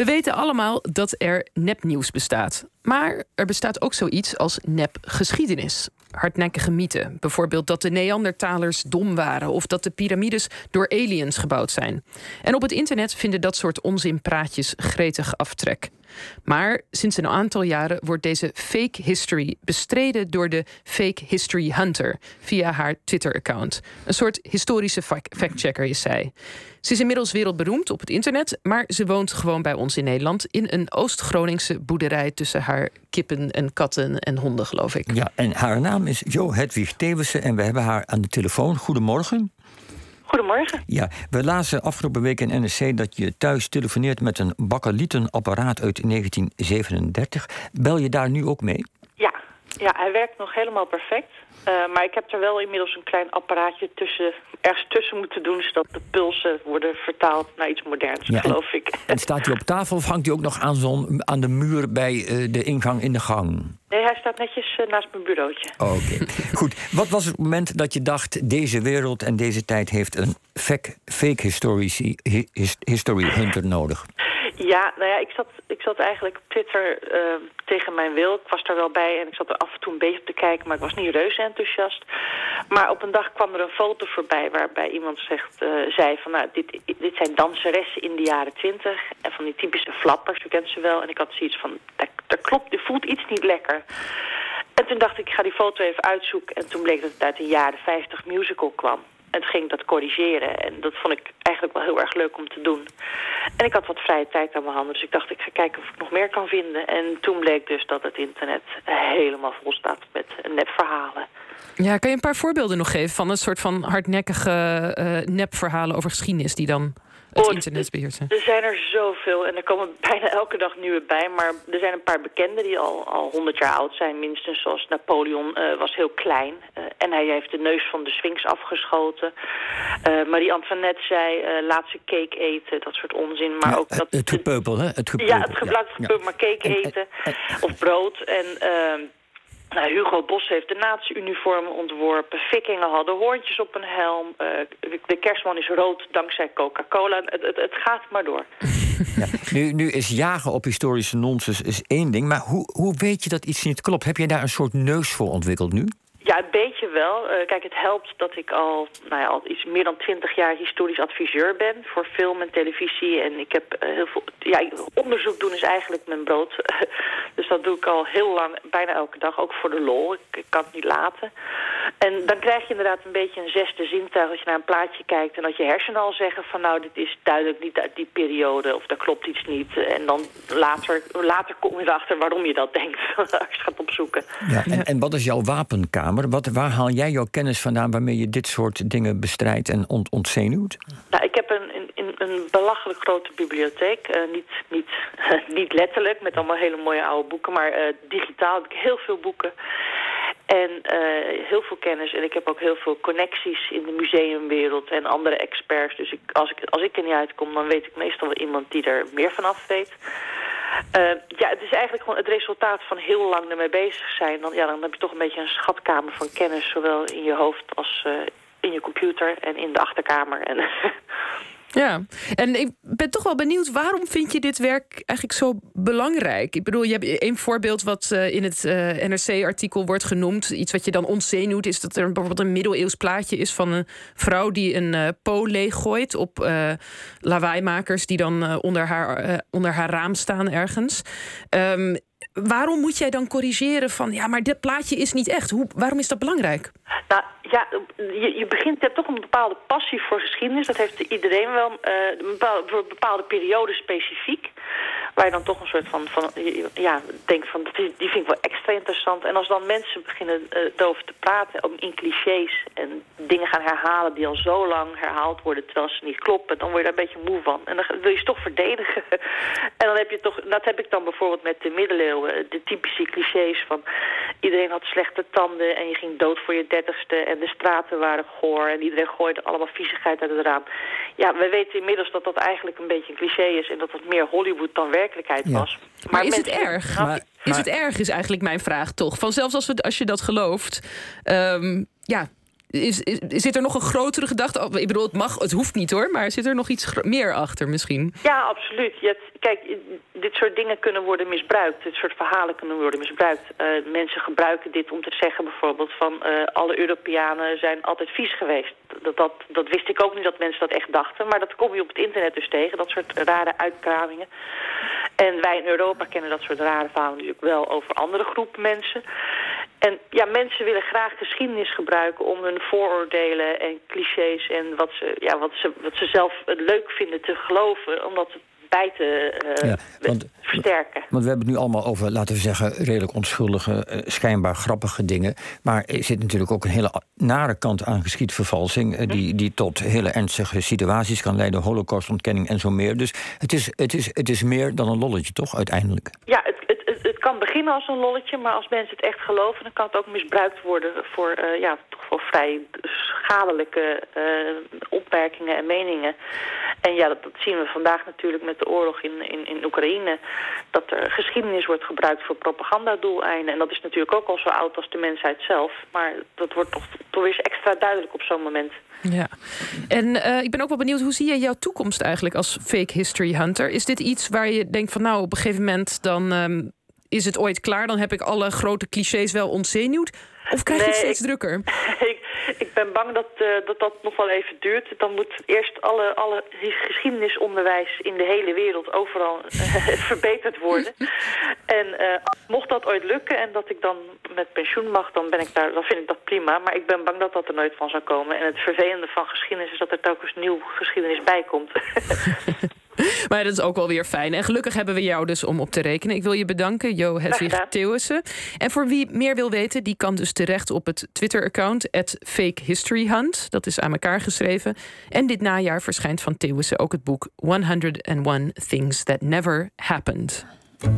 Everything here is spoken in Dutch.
We weten allemaal dat er nepnieuws bestaat. Maar er bestaat ook zoiets als nepgeschiedenis. Hardnekkige mythen. Bijvoorbeeld dat de Neandertalers dom waren of dat de piramides door aliens gebouwd zijn. En op het internet vinden dat soort onzinpraatjes gretig aftrek. Maar sinds een aantal jaren wordt deze fake history bestreden door de Fake History Hunter via haar Twitter-account. Een soort historische factchecker is zij. Ze is inmiddels wereldberoemd op het internet, maar ze woont gewoon bij ons in Nederland in een Oost-Groningse boerderij tussen haar kippen en katten en honden, geloof ik. Ja, en haar naam is Jo Hedwig Tewissen en we hebben haar aan de telefoon. Goedemorgen. Goedemorgen. Ja, we lazen afgelopen week in NSC dat je thuis telefoneert met een bakkelietenapparaat uit 1937. Bel je daar nu ook mee? Ja, hij werkt nog helemaal perfect. Uh, maar ik heb er wel inmiddels een klein apparaatje tussen, ergens tussen moeten doen... zodat de pulsen worden vertaald naar iets moderns, ja, geloof ik. En staat hij op tafel of hangt hij ook nog aan, zo'n, aan de muur bij uh, de ingang in de gang? Nee, hij staat netjes uh, naast mijn bureautje. Oké, goed. Wat was het moment dat je dacht... deze wereld en deze tijd heeft een fake, fake history, history hunter nodig? Ja, nou ja, ik zat, ik zat eigenlijk op Twitter uh, tegen mijn wil. Ik was daar wel bij en ik zat er af en toe een beetje te kijken, maar ik was niet reuze enthousiast. Maar op een dag kwam er een foto voorbij waarbij iemand zegt, uh, zei van nou, dit, dit zijn danseressen in de jaren twintig. En van die typische flappers, u kent ze wel. En ik had zoiets van, dat, klopt, er voelt iets niet lekker. En toen dacht ik, ik ga die foto even uitzoeken. En toen bleek dat het uit een jaren 50 musical kwam. En ging dat corrigeren. En dat vond ik eigenlijk wel heel erg leuk om te doen. En ik had wat vrije tijd aan mijn handen. Dus ik dacht, ik ga kijken of ik nog meer kan vinden. En toen bleek dus dat het internet helemaal vol staat met nepverhalen. Ja, kan je een paar voorbeelden nog geven van een soort van hardnekkige uh, nepverhalen over geschiedenis die dan het oh, internet beheersen? Er zijn er zoveel en er komen bijna elke dag nieuwe bij. Maar er zijn een paar bekende die al, al 100 jaar oud zijn. Minstens zoals Napoleon uh, was heel klein. Uh, en hij heeft de neus van de Sphinx afgeschoten. Uh, Marie-Antoinette zei, laat ze cake eten. Dat soort onzin. Maar ook dat, het gepeupel, hè? Het gepeupel. Ja, het gepeupel, ja. maar cake eten. of brood. En ehm, nou, Hugo Bos heeft de nazi-uniformen ontworpen. Vikingen hadden hoortjes op een helm. Uh, de kerstman is rood dankzij Coca-Cola. Het, het, het, gaat maar door. Ja, nu, nu is jagen op historische nonsens is één ding. Maar hoe, hoe weet je dat iets niet klopt? Heb jij daar een soort neus voor ontwikkeld nu? Wel. Uh, kijk, het helpt dat ik al, nou ja, al iets meer dan twintig jaar historisch adviseur ben voor film en televisie. En ik heb uh, heel veel. Ja, onderzoek doen is eigenlijk mijn brood. dus dat doe ik al heel lang, bijna elke dag, ook voor de lol. Ik, kan het niet laten. En dan krijg je inderdaad een beetje een zesde zintuig als je naar een plaatje kijkt en dat je hersenen al zeggen van nou, dit is duidelijk niet uit die periode of daar klopt iets niet. En dan later, later kom je erachter waarom je dat denkt als je gaat opzoeken. Ja, en, en wat is jouw wapenkamer? Wat, waar haal jij jouw kennis vandaan waarmee je dit soort dingen bestrijdt en ont ontzenuwt? Nou, ik heb een, een, een belachelijk grote bibliotheek. Uh, niet, niet, niet letterlijk, met allemaal hele mooie oude boeken, maar uh, digitaal heb ik heel veel boeken. En uh, heel veel kennis. En ik heb ook heel veel connecties in de museumwereld en andere experts. Dus ik, als, ik, als ik er niet uitkom, dan weet ik meestal wel iemand die er meer van af weet. Uh, ja, het is eigenlijk gewoon het resultaat van heel lang ermee bezig zijn. Dan, ja, dan heb je toch een beetje een schatkamer van kennis, zowel in je hoofd als uh, in je computer en in de achterkamer. En Ja, en ik ben toch wel benieuwd, waarom vind je dit werk eigenlijk zo belangrijk? Ik bedoel, je hebt een voorbeeld wat uh, in het uh, NRC-artikel wordt genoemd. Iets wat je dan ontzenuwt, is dat er bijvoorbeeld een middeleeuws plaatje is van een vrouw die een uh, po leeggooit op lawaaimakers die dan onder, haar, onder haar raam staan ergens. Um, waarom moet jij dan corrigeren van ja, maar dit plaatje is niet echt? Hoe, waarom is dat belangrijk? Nou ja, je, je begint, je hebt toch een bepaalde passie voor geschiedenis. Dat heeft iedereen wel, een bepaalde, voor bepaalde perioden specifiek. Waar je dan toch een soort van, van ja, denkt van, die, die vind ik wel extra interessant. En als dan mensen beginnen uh, erover te praten, ook in clichés en dingen gaan herhalen die al zo lang herhaald worden terwijl ze niet kloppen, dan word je daar een beetje moe van. En dan wil je ze toch verdedigen. en dan heb je toch, dat heb ik dan bijvoorbeeld met de middeleeuwen, de typische clichés van iedereen had slechte tanden en je ging dood voor je dertigste en de straten waren goor en iedereen gooide allemaal viezigheid uit het raam. Ja, we weten inmiddels dat dat eigenlijk een beetje een cliché is en dat het meer Hollywood dan werkelijkheid was. Maar, maar is het erg? Maar, is het erg, is eigenlijk mijn vraag toch? Van zelfs als, we, als je dat gelooft, um, ja, is, is, zit er nog een grotere gedachte? Ik bedoel, het mag, het hoeft niet hoor, maar zit er nog iets meer achter misschien? Ja, absoluut. Je kijk, dit soort dingen kunnen worden misbruikt. Dit soort verhalen kunnen worden misbruikt. Uh, mensen gebruiken dit om te zeggen bijvoorbeeld van uh, alle Europeanen zijn altijd vies geweest. Dat, dat, dat wist ik ook niet dat mensen dat echt dachten. Maar dat kom je op het internet dus tegen, dat soort rare uitkramingen. En wij in Europa kennen dat soort rare verhalen natuurlijk wel over andere groepen mensen. En ja, mensen willen graag geschiedenis gebruiken om hun vooroordelen en clichés en wat ze, ja, wat ze, wat ze zelf leuk vinden te geloven, omdat het bij te uh, want, versterken. Want we hebben het nu allemaal over, laten we zeggen, redelijk onschuldige, uh, schijnbaar grappige dingen. Maar er zit natuurlijk ook een hele nare kant aan geschiedvervalsing, uh, die, die tot hele ernstige situaties kan leiden, holocaustontkenning en zo meer. Dus het is, het, is, het is meer dan een lolletje, toch, uiteindelijk? Ja, het kan beginnen als een lolletje, maar als mensen het echt geloven, dan kan het ook misbruikt worden voor, ja, toch wel vrij schadelijke opmerkingen en meningen. En ja, dat, zien we vandaag natuurlijk met de oorlog in, in, in Oekraïne... dat er geschiedenis wordt gebruikt voor propagandadoeleinden. En dat is natuurlijk ook al zo oud als de mensheid zelf. Maar dat wordt toch, toch weer extra duidelijk op zo'n moment. Ja, en uh, ik ben ook wel benieuwd, hoe zie je jouw toekomst eigenlijk als fake history hunter? Is dit iets waar je denkt van nou, op een gegeven moment dan um, is het ooit klaar? Dan heb ik alle grote clichés wel ontzenuwd? Of krijg je het steeds drukker? Ik ben bang dat, uh, dat dat nog wel even duurt. Dan moet eerst alle, alle geschiedenisonderwijs in de hele wereld overal uh, verbeterd worden. en uh, mocht dat ooit lukken en dat ik dan met pensioen mag, dan, ben ik daar, dan vind ik dat prima. Maar ik ben bang dat dat er nooit van zou komen. En het vervelende van geschiedenis is dat er telkens nieuw geschiedenis bij komt. Maar dat is ook wel weer fijn. En gelukkig hebben we jou dus om op te rekenen. Ik wil je bedanken, Jo Hedwig Theeuwissen. En voor wie meer wil weten, die kan dus terecht op het Twitter-account... Fake History Hunt. Dat is aan elkaar geschreven. En dit najaar verschijnt van Theeuwissen ook het boek 101 Things That Never Happened.